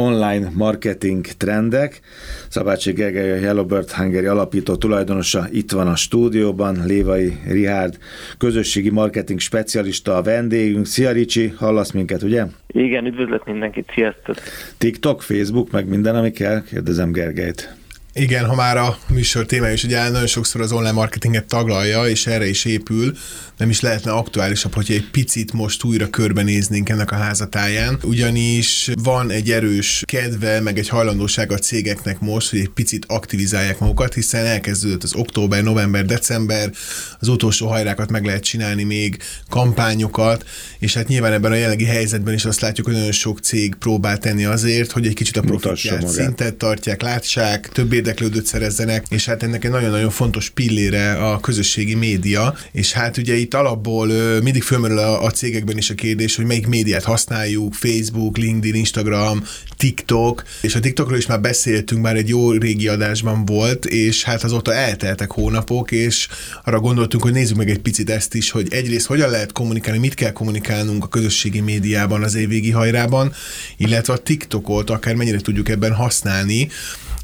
online marketing trendek. Szabácsi Gergely, a Yellowbird Hungary alapító tulajdonosa itt van a stúdióban, Lévai Rihárd, közösségi marketing specialista a vendégünk. Szia Ricsi, hallasz minket, ugye? Igen, üdvözlök mindenkit, sziasztok! TikTok, Facebook, meg minden, ami kell, kérdezem Gergelyt. Igen, ha már a műsor témája is ugye nagyon sokszor az online marketinget taglalja, és erre is épül, nem is lehetne aktuálisabb, hogy egy picit most újra körbenéznénk ennek a házatáján, ugyanis van egy erős kedve, meg egy hajlandóság a cégeknek most, hogy egy picit aktivizálják magukat, hiszen elkezdődött az október, november, december, az utolsó hajrákat meg lehet csinálni még, kampányokat, és hát nyilván ebben a jelenlegi helyzetben is azt látjuk, hogy nagyon sok cég próbál tenni azért, hogy egy kicsit a profitját szintet tartják, látsák, több érdeklődőt szerezzenek, és hát ennek egy nagyon-nagyon fontos pillére a közösségi média, és hát ugye itt alapból mindig fölmerül a, a cégekben is a kérdés, hogy melyik médiát használjuk, Facebook, LinkedIn, Instagram, TikTok, és a TikTokról is már beszéltünk, már egy jó régi adásban volt, és hát azóta elteltek hónapok, és arra gondoltunk, hogy nézzük meg egy picit ezt is, hogy egyrészt hogyan lehet kommunikálni, mit kell kommunikálnunk a közösségi médiában az évvégi hajrában, illetve a TikTokot akár mennyire tudjuk ebben használni,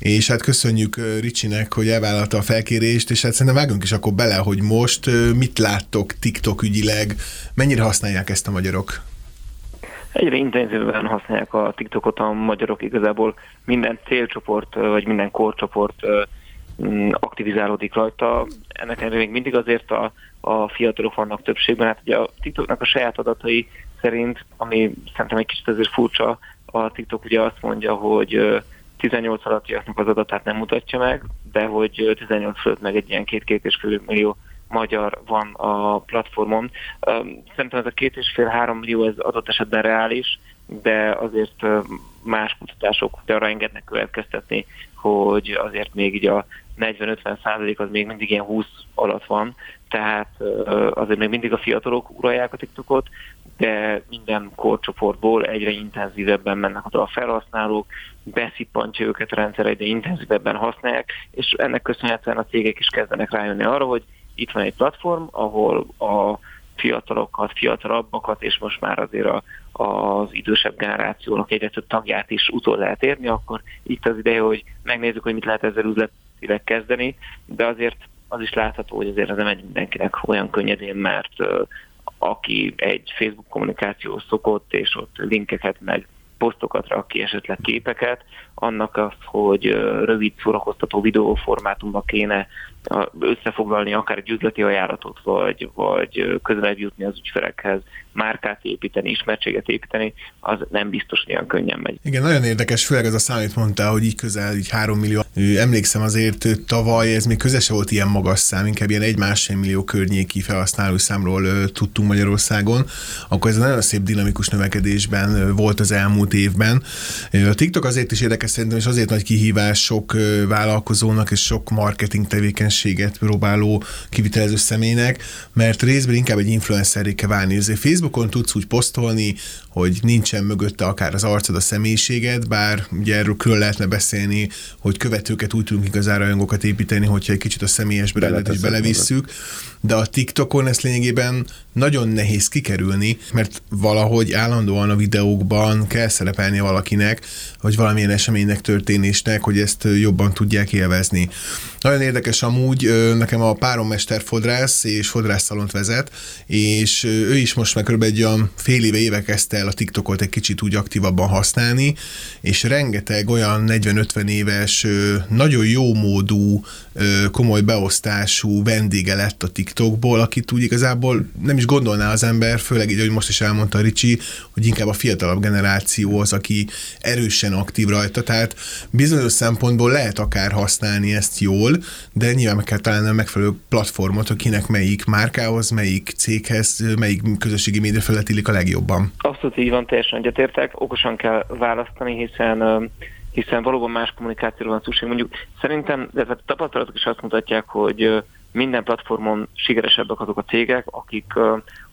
és hát köszönjük Ricsinek, hogy elvállalta a felkérést, és hát szerintem vágunk is akkor bele, hogy most mit láttok TikTok ügyileg, mennyire használják ezt a magyarok? Egyre intenzívebben használják a TikTokot a magyarok, igazából minden célcsoport, vagy minden korcsoport aktivizálódik rajta. Ennek ellenére még mindig azért a, a fiatalok vannak többségben. Hát ugye a TikToknak a saját adatai szerint, ami szerintem egy kicsit azért furcsa, a TikTok ugye azt mondja, hogy 18 alattiaknak az adatát nem mutatja meg, de hogy 18 fölött meg egy ilyen két-két és fél millió magyar van a platformon. Szerintem ez a két és fél három millió ez adott esetben reális, de azért más kutatások arra engednek következtetni, hogy azért még így a 40-50 százalék az még mindig ilyen 20 alatt van, tehát azért még mindig a fiatalok uralják a TikTokot, de minden korcsoportból egyre intenzívebben mennek oda a felhasználók, beszippantja őket a rendszer, egyre intenzívebben használják, és ennek köszönhetően a cégek is kezdenek rájönni arra, hogy itt van egy platform, ahol a fiatalokat, fiatalabbakat, és most már azért a, az idősebb generációnak egyre több tagját is utol lehet érni, akkor itt az ideje, hogy megnézzük, hogy mit lehet ezzel üzletileg kezdeni, de azért az is látható, hogy azért ez nem egy mindenkinek olyan könnyedén, mert aki egy Facebook kommunikáció szokott, és ott linkeket meg posztokat rak ki, esetleg képeket, annak az, hogy rövid szórakoztató videóformátumban kéne összefoglalni akár egy üzleti ajánlatot, vagy, vagy közelebb jutni az ügyfelekhez, márkát építeni, ismertséget építeni, az nem biztos, hogy olyan könnyen megy. Igen, nagyon érdekes, főleg ez a számít mondta, hogy így közel, így 3 millió. Emlékszem azért tavaly, ez még közel volt ilyen magas szám, inkább ilyen egy-másfél millió környéki felhasználó számról tudtunk Magyarországon, akkor ez nagyon szép dinamikus növekedésben volt az elmúlt évben. A TikTok azért is érdekes szerintem, és azért nagy kihívás sok vállalkozónak és sok marketing tevékenységet próbáló kivitelező személynek, mert részben inkább egy influencerré kell válni. Ezért Facebookon tudsz úgy posztolni, hogy nincsen mögötte akár az arcod, a személyiséged, bár ugye erről külön lehetne beszélni, hogy követőket úgy tudunk igazán rajongokat építeni, hogyha egy kicsit a személyes brandet is belevisszük, de a TikTokon ezt lényegében nagyon nehéz kikerülni, mert valahogy állandóan a videókban kell szerepelni valakinek, vagy valamilyen eseménynek, történésnek, hogy ezt jobban tudják élvezni. Nagyon érdekes amúgy, nekem a párommester fodrász és fodrászszalont vezet, és ő is most már kb. egy olyan fél éve éve kezdte el a TikTokot egy kicsit úgy aktívabban használni, és rengeteg olyan 40-50 éves, nagyon jó módú, komoly beosztású vendége lett a TikTokból, akit úgy igazából nem is gondolná az ember, főleg így, hogy most is elmondta Ricsi, hogy inkább a fiatalabb generáció az, aki erősen aktív rajta, tehát bizonyos szempontból lehet akár használni ezt jól, de nyilván meg kell találni a megfelelő platformot, akinek melyik márkához, melyik céghez, melyik közösségi média felett illik a legjobban. Abszolút így van, teljesen egyetértek. Okosan kell választani, hiszen hiszen valóban más kommunikációra van szükség. Mondjuk szerintem, de a tapasztalatok is azt mutatják, hogy minden platformon sikeresebbek azok a cégek, akik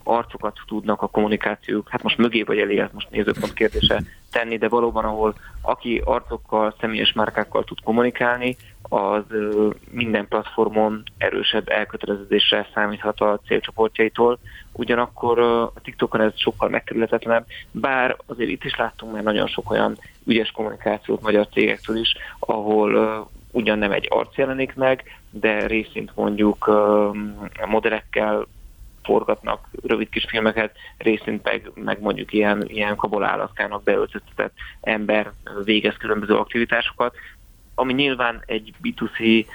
arcokat tudnak a kommunikációk, hát most mögé vagy elé, most nézőpont kérdése tenni, de valóban ahol aki arcokkal, személyes márkákkal tud kommunikálni, az minden platformon erősebb elkötelezésre számíthat a célcsoportjaitól. Ugyanakkor a TikTokon ez sokkal megkerülhetetlenebb, bár azért itt is láttunk már nagyon sok olyan ügyes kommunikációt magyar cégektől is, ahol ugyan nem egy arc jelenik meg, de részint mondjuk modellekkel forgatnak rövid kis filmeket, részint meg, meg mondjuk ilyen, ilyen kabolálaszkának beöltöztetett ember végez különböző aktivitásokat, ami nyilván egy B2C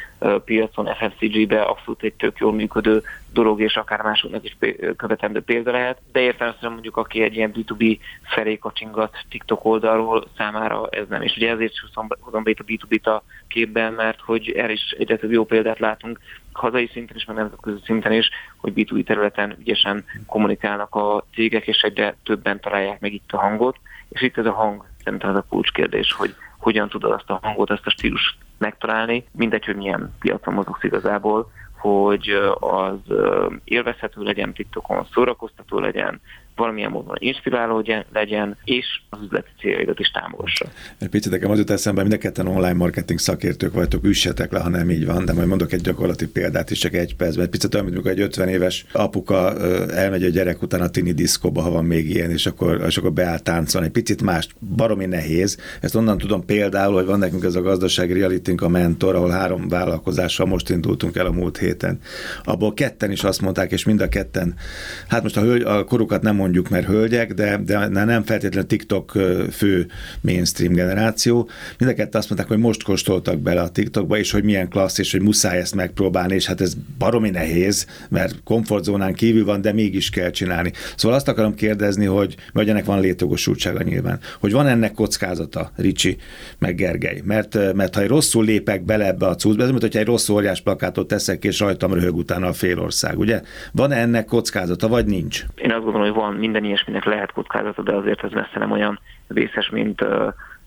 piacon, FMCG-be abszolút egy tök jól működő dolog, és akár másoknak is követendő példa lehet, de értelemszerűen mondjuk aki egy ilyen B2B felé kacsingat TikTok oldalról számára ez nem. És ugye ezért hozom be itt a B2B-t a képben, mert hogy erre is egyre több jó példát látunk, hazai szinten is, meg nemzetközi szinten is, hogy B2B területen ügyesen kommunikálnak a cégek, és egyre többen találják meg itt a hangot, és itt ez a hang szerintem ez a kulcskérdés, hogy hogyan tudod azt a hangot, azt a stílus megtalálni, mindegy, hogy milyen piacon mozogsz igazából, hogy az élvezhető legyen TikTokon, szórakoztató legyen, valamilyen módon inspiráló legyen, és az üzleti céljaidat is támogassa. Egy picit nekem az jut eszembe, mind a ketten online marketing szakértők vagytok, üssetek le, ha nem így van, de majd mondok egy gyakorlati példát is csak egy percben. Egy picit olyan, mint egy 50 éves apuka elmegy a gyerek után a tini diszkóba, ha van még ilyen, és akkor, és akkor beáll táncolni. Egy picit más, baromi nehéz. Ezt onnan tudom például, hogy van nekünk ez a gazdasági realitink a mentor, ahol három vállalkozással most indultunk el a múlt héten. Abból ketten is azt mondták, és mind a ketten, hát most a, hölgy, a korukat nem mondjuk, mert hölgyek, de, de nem feltétlenül TikTok fő mainstream generáció. Mind a ketten azt mondták, hogy most kóstoltak bele a TikTokba, és hogy milyen klassz, és hogy muszáj ezt megpróbálni, és hát ez baromi nehéz, mert komfortzónán kívül van, de mégis kell csinálni. Szóval azt akarom kérdezni, hogy, vagy ennek van létogosultsága nyilván, hogy van ennek kockázata, Ricsi, meg Gergely. Mert, mert ha egy rosszul lépek bele ebbe a cuccba, ez mint hogy egy rossz óriás plakátot teszek, és rajtam röhög utána a félország, ugye? Van ennek kockázata, vagy nincs? Én azt gondolom, hogy van minden ilyesminek lehet kockázata, de azért ez messze nem olyan vészes, mint,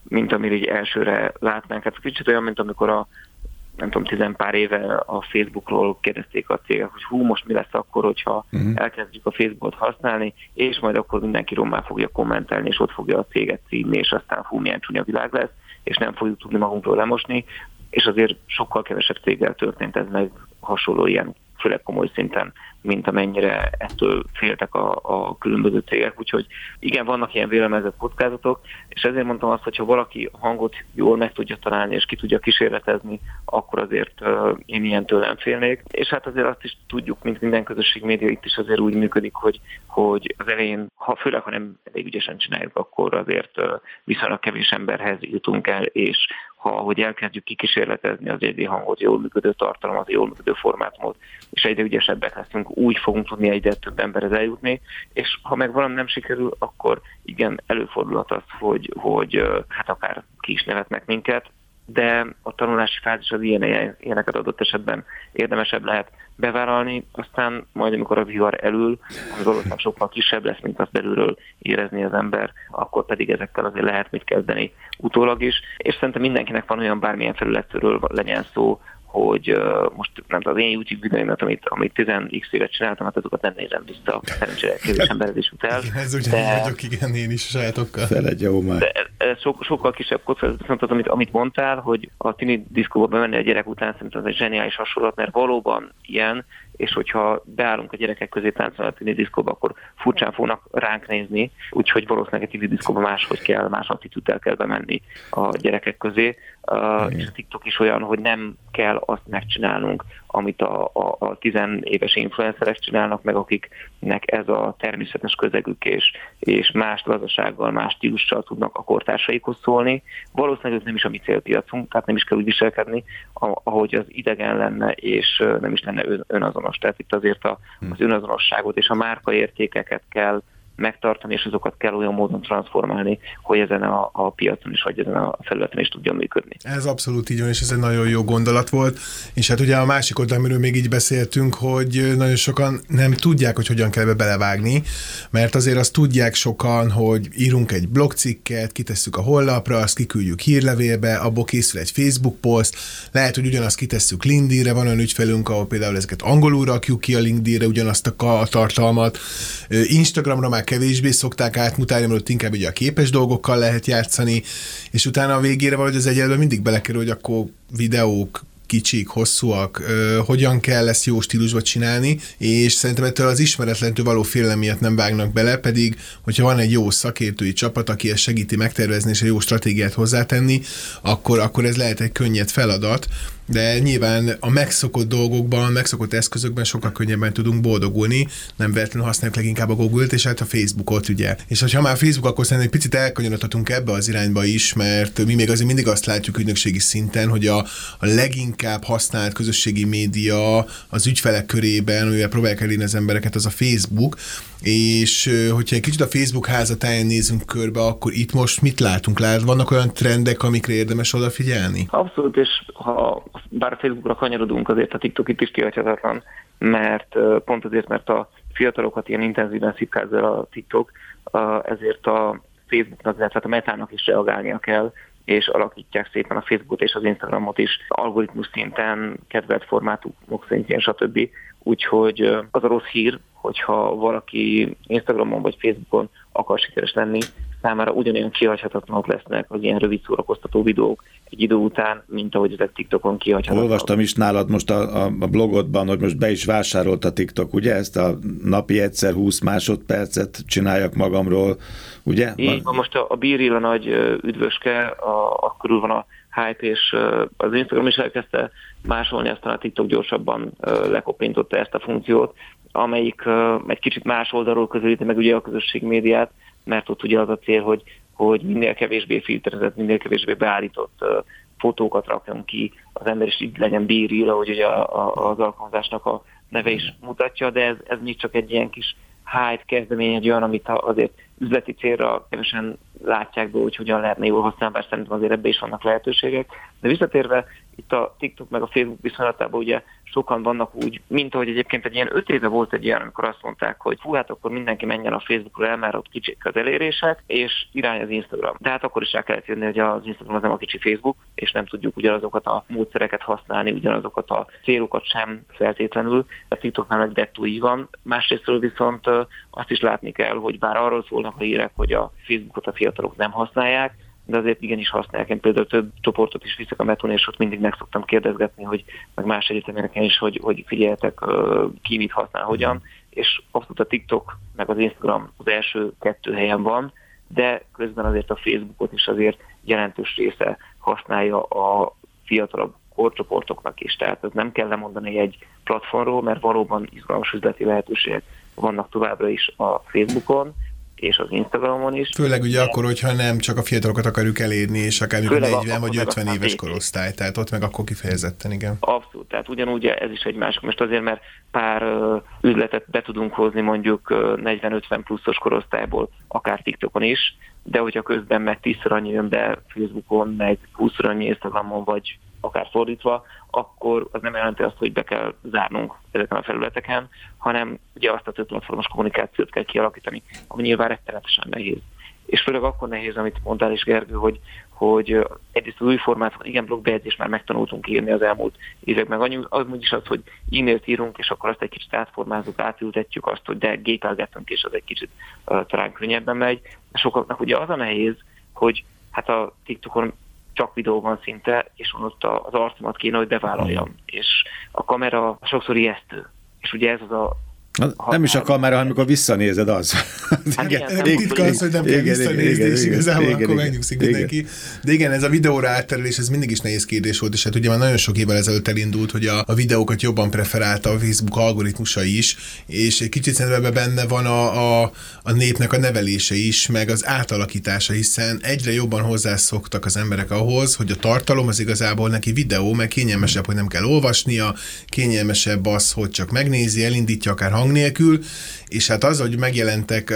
mint amire így elsőre látnánk. Hát kicsit olyan, mint amikor a nem tudom, tizen pár éve a Facebookról kérdezték a cégek, hogy hú, most mi lesz akkor, hogyha uh-huh. elkezdjük a Facebookot használni, és majd akkor mindenki rommá fogja kommentelni, és ott fogja a céget címni, és aztán hú, milyen csúnya világ lesz, és nem fogjuk tudni magunkról lemosni, és azért sokkal kevesebb céggel történt ez meg hasonló ilyen főleg komoly szinten, mint amennyire ettől féltek a, a különböző cégek. Úgyhogy igen, vannak ilyen vélemezett kockázatok, és ezért mondtam azt, hogy ha valaki hangot jól meg tudja találni, és ki tudja kísérletezni, akkor azért uh, én ilyen tőlem félnék. És hát azért azt is tudjuk, mint minden közösség média itt is azért úgy működik, hogy, hogy az elején, ha főleg, ha nem elég ügyesen csináljuk, akkor azért uh, viszonylag kevés emberhez jutunk el, és ha hogy elkezdjük kikísérletezni az egyedi hangot, jól működő tartalmat, jól működő formátumot, és egyre ügyesebbek leszünk, úgy fogunk tudni egyre több emberhez eljutni, és ha meg valami nem sikerül, akkor igen, előfordulhat az, hogy, hogy hát akár ki is nevetnek minket, de a tanulási fázis az ilyen, ilyeneket adott esetben érdemesebb lehet bevállalni, aztán majd amikor a vihar elül, ami valószínűleg sokkal kisebb lesz, mint azt belülről érezni az ember, akkor pedig ezekkel azért lehet mit kezdeni utólag is, és szerintem mindenkinek van olyan bármilyen felületről legyen szó, hogy uh, most nem tudom, az én YouTube videóimat, amit, amit 10x évet csináltam, hát azokat nem nézem vissza, szerencsére kevés ember is ut el. Ez ugye de, vagyok, igen, én is sajátokkal. Feled jó már. De ez so, sokkal kisebb kockázat, viszont az, amit, amit mondtál, hogy a tini diszkóba bemenni a gyerek után, szerintem ez egy zseniális hasonlat, mert valóban ilyen, és hogyha beállunk a gyerekek közé táncolni a tini diszkóba, akkor furcsán fognak ránk nézni, úgyhogy valószínűleg a tini diszkóba máshogy kell, más attitűddel kell bemenni a gyerekek közé. Uh, és a TikTok is olyan, hogy nem kell azt megcsinálnunk, amit a, a, a tizenéves influencerek csinálnak, meg akiknek ez a természetes közegük, és, és más gazdasággal, más stílussal tudnak a kortársaikhoz szólni. Valószínűleg ez nem is a mi célpiacunk, tehát nem is kell úgy viselkedni, ahogy az idegen lenne, és nem is lenne önazonos. Tehát itt azért a, az önazonosságot és a márkaértékeket kell megtartani, és azokat kell olyan módon transformálni, hogy ezen a, a piacon is, vagy ezen a felületen is tudjon működni. Ez abszolút így van, és ez egy nagyon jó gondolat volt. És hát ugye a másik oldal, amiről még így beszéltünk, hogy nagyon sokan nem tudják, hogy hogyan kell be belevágni, mert azért azt tudják sokan, hogy írunk egy blogcikket, kitesszük a hollapra, azt kiküldjük hírlevélbe, abból készül egy Facebook poszt, lehet, hogy ugyanazt kitesszük LinkedIn-re, van olyan ügyfelünk, ahol például ezeket angolul rakjuk ki a LinkedIn-re, ugyanazt a tartalmat. Instagramra már kevésbé szokták átmutatni, mert ott inkább ugye a képes dolgokkal lehet játszani, és utána a végére valahogy az egyenlően mindig belekerül, hogy akkor videók, kicsik, hosszúak, ö, hogyan kell ezt jó stílusba csinálni, és szerintem ettől az ismeretlentől való félelem miatt nem vágnak bele, pedig hogyha van egy jó szakértői csapat, aki ezt segíti megtervezni és egy jó stratégiát hozzátenni, akkor, akkor ez lehet egy könnyed feladat, de nyilván a megszokott dolgokban, a megszokott eszközökben sokkal könnyebben tudunk boldogulni, nem véletlenül használjuk leginkább a Google-t, és hát a Facebookot, ugye. És ha már Facebook, akkor szerintem egy picit elkanyarodhatunk ebbe az irányba is, mert mi még azért mindig azt látjuk ügynökségi szinten, hogy a, a leginkább használt közösségi média az ügyfelek körében, amivel próbálják elérni az embereket, az a Facebook, és hogyha egy kicsit a Facebook házatáján nézünk körbe, akkor itt most mit látunk? Lát, vannak olyan trendek, amikre érdemes odafigyelni? Abszolút, és ha bár a Facebookra kanyarodunk, azért a TikTok itt is kihagyhatatlan, mert pont azért, mert a fiatalokat ilyen intenzíven szipkázza a TikTok, ezért a Facebooknak, illetve a metának is reagálnia kell, és alakítják szépen a Facebookot és az Instagramot is algoritmus szinten, kedvelt formátumok szintjén, stb. Úgyhogy az a rossz hír, hogyha valaki Instagramon vagy Facebookon akar sikeres lenni, számára ugyanolyan kihagyhatatlanok lesznek az ilyen rövid szórakoztató videók egy idő után, mint ahogy ezek TikTokon kihagyhatatlanok. Olvastam is nálad most a, a, blogodban, hogy most be is vásárolt a TikTok, ugye? Ezt a napi egyszer 20 másodpercet csináljak magamról, ugye? Így van, most a, a Bíril a nagy üdvöske, a, a körül van a hype, és az Instagram is elkezdte másolni, aztán a TikTok gyorsabban lekopintotta ezt a funkciót, amelyik egy kicsit más oldalról közelíti meg ugye a közösség médiát, mert ott ugye az a cél, hogy, hogy minél kevésbé filterezett, minél kevésbé beállított fotókat rakjon ki, az ember is így legyen bíril, ahogy ugye a, a, az alkalmazásnak a neve is mutatja, de ez, ez még csak egy ilyen kis hype kezdemény, egy olyan, amit azért üzleti célra kevesen látják be, hogy hogyan lehetne jól használni, bár szerintem azért ebbe is vannak lehetőségek. De visszatérve itt a TikTok meg a Facebook viszonylatában ugye sokan vannak úgy, mint ahogy egyébként egy ilyen öt éve volt egy ilyen, amikor azt mondták, hogy fú, hát akkor mindenki menjen a Facebookra el, mert ott kicsik az elérések, és irány az Instagram. De hát akkor is el kellett jönni, hogy az Instagram az nem a kicsi Facebook, és nem tudjuk ugyanazokat a módszereket használni, ugyanazokat a célokat sem feltétlenül. A TikToknál egy dettó így van. Másrésztről viszont azt is látni kell, hogy bár arról szólnak a hírek, hogy a Facebookot a fiatalok nem használják, de azért igenis használják. Én például több csoportot is viszek a metón, és ott mindig meg szoktam kérdezgetni, hogy meg más egyetemeken is, hogy, hogy figyeljetek, ki mit használ, hogyan, és abszolút a TikTok meg az Instagram az első kettő helyen van, de közben azért a Facebookot is azért jelentős része használja a fiatalabb korcsoportoknak is. Tehát ez nem kell lemondani egy platformról, mert valóban izgalmas üzleti lehetőségek vannak továbbra is a Facebookon, és az Instagramon is. Főleg ugye akkor, hogyha nem csak a fiatalokat akarjuk elérni, és akár 40 vagy 50 éves korosztály, tehát ott meg akkor kifejezetten, igen. Abszolút, tehát ugyanúgy ez is egy másik. Most azért, mert pár üzletet be tudunk hozni mondjuk uh, 40-50 pluszos korosztályból, akár TikTokon is, de hogyha közben meg 10 annyi jön be Facebookon, meg 20 annyi Instagramon, vagy akár fordítva, akkor az nem jelenti azt, hogy be kell zárnunk ezeken a felületeken, hanem ugye azt a platformos kommunikációt kell kialakítani, ami nyilván rettenetesen nehéz. És főleg akkor nehéz, amit mondtál is, Gergő, hogy, hogy egyrészt az új formát, igen, blogbejegyzést már megtanultunk írni az elmúlt években. Annyi, az is az, hogy e-mailt írunk, és akkor azt egy kicsit átformázunk, átültetjük azt, hogy de gépelgetünk, és az egy kicsit uh, talán könnyebben megy. Sokaknak ugye az a nehéz, hogy hát a TikTokon csak videó van szinte, és ott az arcomat kéne, hogy bevállaljam. És a kamera sokszor ijesztő. És ugye ez az a ha, nem is a kamera, hanem amikor visszanézed az. Hát igen, igen, nem titka az, hogy nem kell visszanézni, és igazából igen, akkor megnyugszik mindenki. De igen, ez a videóra átterelés, ez mindig is nehéz kérdés volt, és hát ugye már nagyon sok évvel ezelőtt elindult, hogy a, a videókat jobban preferálta a Facebook algoritmusa is, és egy kicsit szerintem benne van a, a, a népnek a nevelése is, meg az átalakítása, hiszen egyre jobban hozzászoktak az emberek ahhoz, hogy a tartalom az igazából neki videó, meg kényelmesebb, hogy nem kell olvasnia, kényelmesebb az, hogy csak megnézi, elindítja akár hang nélkül, és hát az, hogy megjelentek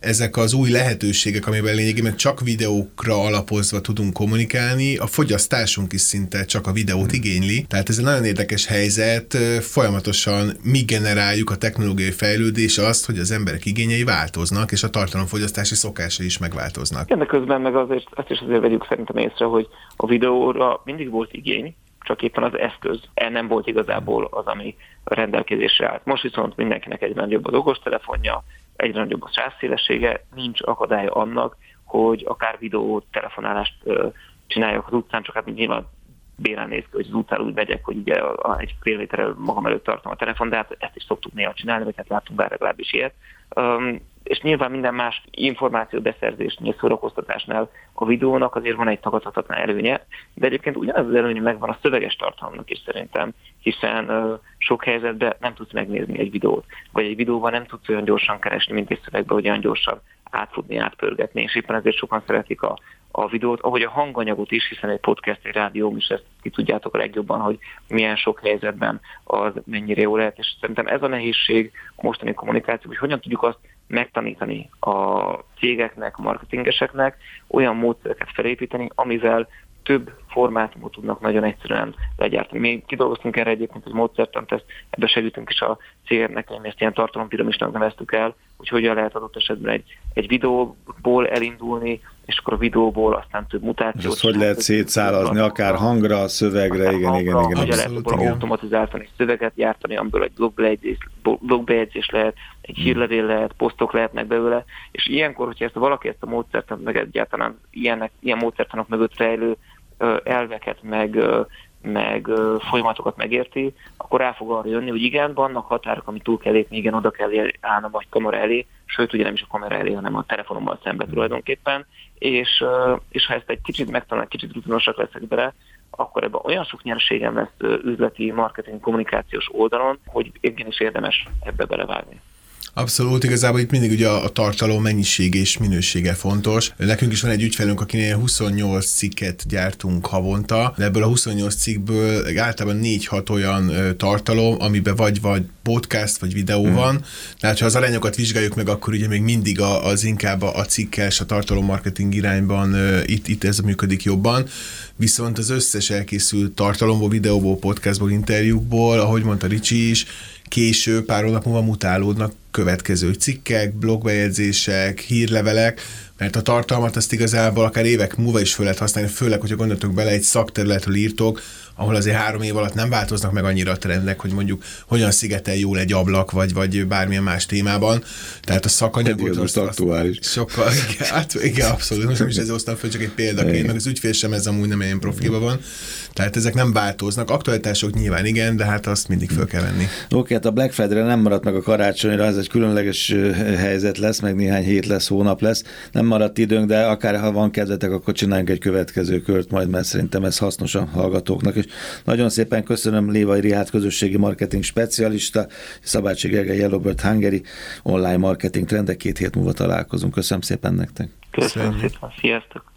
ezek az új lehetőségek, amiben lényegében csak videókra alapozva tudunk kommunikálni, a fogyasztásunk is szinte csak a videót hmm. igényli. Tehát ez egy nagyon érdekes helyzet, folyamatosan mi generáljuk a technológiai fejlődés azt, hogy az emberek igényei változnak, és a tartalomfogyasztási szokásai is megváltoznak. Ennek közben meg azért, azt is azért vegyük szerintem észre, hogy a videóra mindig volt igény, csak éppen az eszköz el nem volt igazából az, ami rendelkezésre állt. Most viszont mindenkinek egyre nagyobb az okostelefonja, egyre nagyobb a sávszélessége, nincs akadálya annak, hogy akár videó telefonálást csináljak az utcán, csak hát nyilván bérán néz ki, hogy az utcán úgy megyek, hogy ugye egy fél méterrel magam előtt tartom a telefon, de hát ezt is szoktuk néha csinálni, vagy hát látunk bár legalábbis ilyet. És nyilván minden más információ beszerzésnél, szórakoztatásnál a videónak azért van egy tagadhatatlan előnye, de egyébként ugyanaz az előnye megvan a szöveges tartalomnak is szerintem, hiszen uh, sok helyzetben nem tudsz megnézni egy videót, vagy egy videóban nem tudsz olyan gyorsan keresni, mint egy szövegben, olyan gyorsan átfutni, átpörgetni, és éppen ezért sokan szeretik a, a videót, ahogy a hanganyagot is, hiszen egy podcast, egy rádió is ezt ki tudjátok a legjobban, hogy milyen sok helyzetben az mennyire jó lehet, és szerintem ez a nehézség mostani kommunikáció, hogy hogyan tudjuk azt megtanítani a cégeknek, marketingeseknek, olyan módszereket felépíteni, amivel több formátumot tudnak nagyon egyszerűen legyártani. Mi kidolgoztunk erre egyébként egy módszertant, ezt ebbe segítünk is a cégeknek, mi ezt ilyen tartalompiramisnak neveztük el, hogy hogyan lehet adott esetben egy, egy videóból elindulni, és akkor a videóból aztán több mutációt. És hogy lehet szétszálazni, akár hangra, szövegre, akár igen, hangra, igen, igen. Hogy lehet igen. automatizálni szöveget gyártani, amiből egy blogbejegyzés, blogbejegyzés lehet, egy hmm. hírlevél lehet, posztok lehetnek belőle, és ilyenkor, hogyha ezt valaki ezt a módszert, meg egyáltalán ilyenek, ilyen módszertanok mögött rejlő elveket, meg, meg folyamatokat megérti, akkor rá fog arra jönni, hogy igen, vannak határok, amit túl kell lépni, igen, oda kell állnom vagy kamera elé, sőt, ugye nem is a kamera elé, hanem a telefonommal szembe tulajdonképpen, és, és ha ezt egy kicsit megtanul, kicsit rutinosak leszek bele, akkor ebben olyan sok nyerségem lesz üzleti, marketing, kommunikációs oldalon, hogy igenis érdemes ebbe belevágni. Abszolút, igazából itt mindig ugye a, a tartalom mennyisége és minősége fontos. Nekünk is van egy ügyfelünk, akinél 28 cikket gyártunk havonta, de ebből a 28 cikkből általában 4-6 olyan tartalom, amiben vagy vagy podcast vagy videó hmm. van. Tehát ha az arányokat vizsgáljuk meg, akkor ugye még mindig a, az inkább a, a cikkes, a tartalommarketing irányban itt, itt ez működik jobban. Viszont az összes elkészült tartalomból, videóból, podcastból, interjúkból, ahogy mondta Ricsi is, később, pár hónap múlva mutálódnak következő cikkek, blogbejegyzések, hírlevelek, mert a tartalmat azt igazából akár évek múlva is föl lehet használni, főleg, hogyha gondoltok bele, egy szakterületről írtok, ahol azért három év alatt nem változnak meg annyira a trendek, hogy mondjuk hogyan szigetel jól egy ablak, vagy, vagy bármilyen más témában. Tehát a szakanyagot... Ez aktuális. Sokkal, igen, hát, igen, abszolút. Most nem is ezzel hoztam föl, csak egy példaként, meg az ügyfél sem ez amúgy nem ilyen profilban van. Tehát ezek nem változnak. Aktualitások nyilván igen, de hát azt mindig föl kell venni. Oké, okay, hát a Black Friday-re nem maradt meg a karácsonyra, ez egy különleges helyzet lesz, meg néhány hét lesz, hónap lesz. Nem maradt időnk, de akár ha van kedvetek, akkor csináljunk egy következő kört majd, mert szerintem ez hasznos a hallgatóknak. És nagyon szépen köszönöm Lévai Rihát közösségi marketing specialista, Szabácsi Gergely Yellowbird Hungary online marketing trendek. Két hét múlva találkozunk. Köszönöm szépen nektek. Köszönöm szépen. Sziasztok.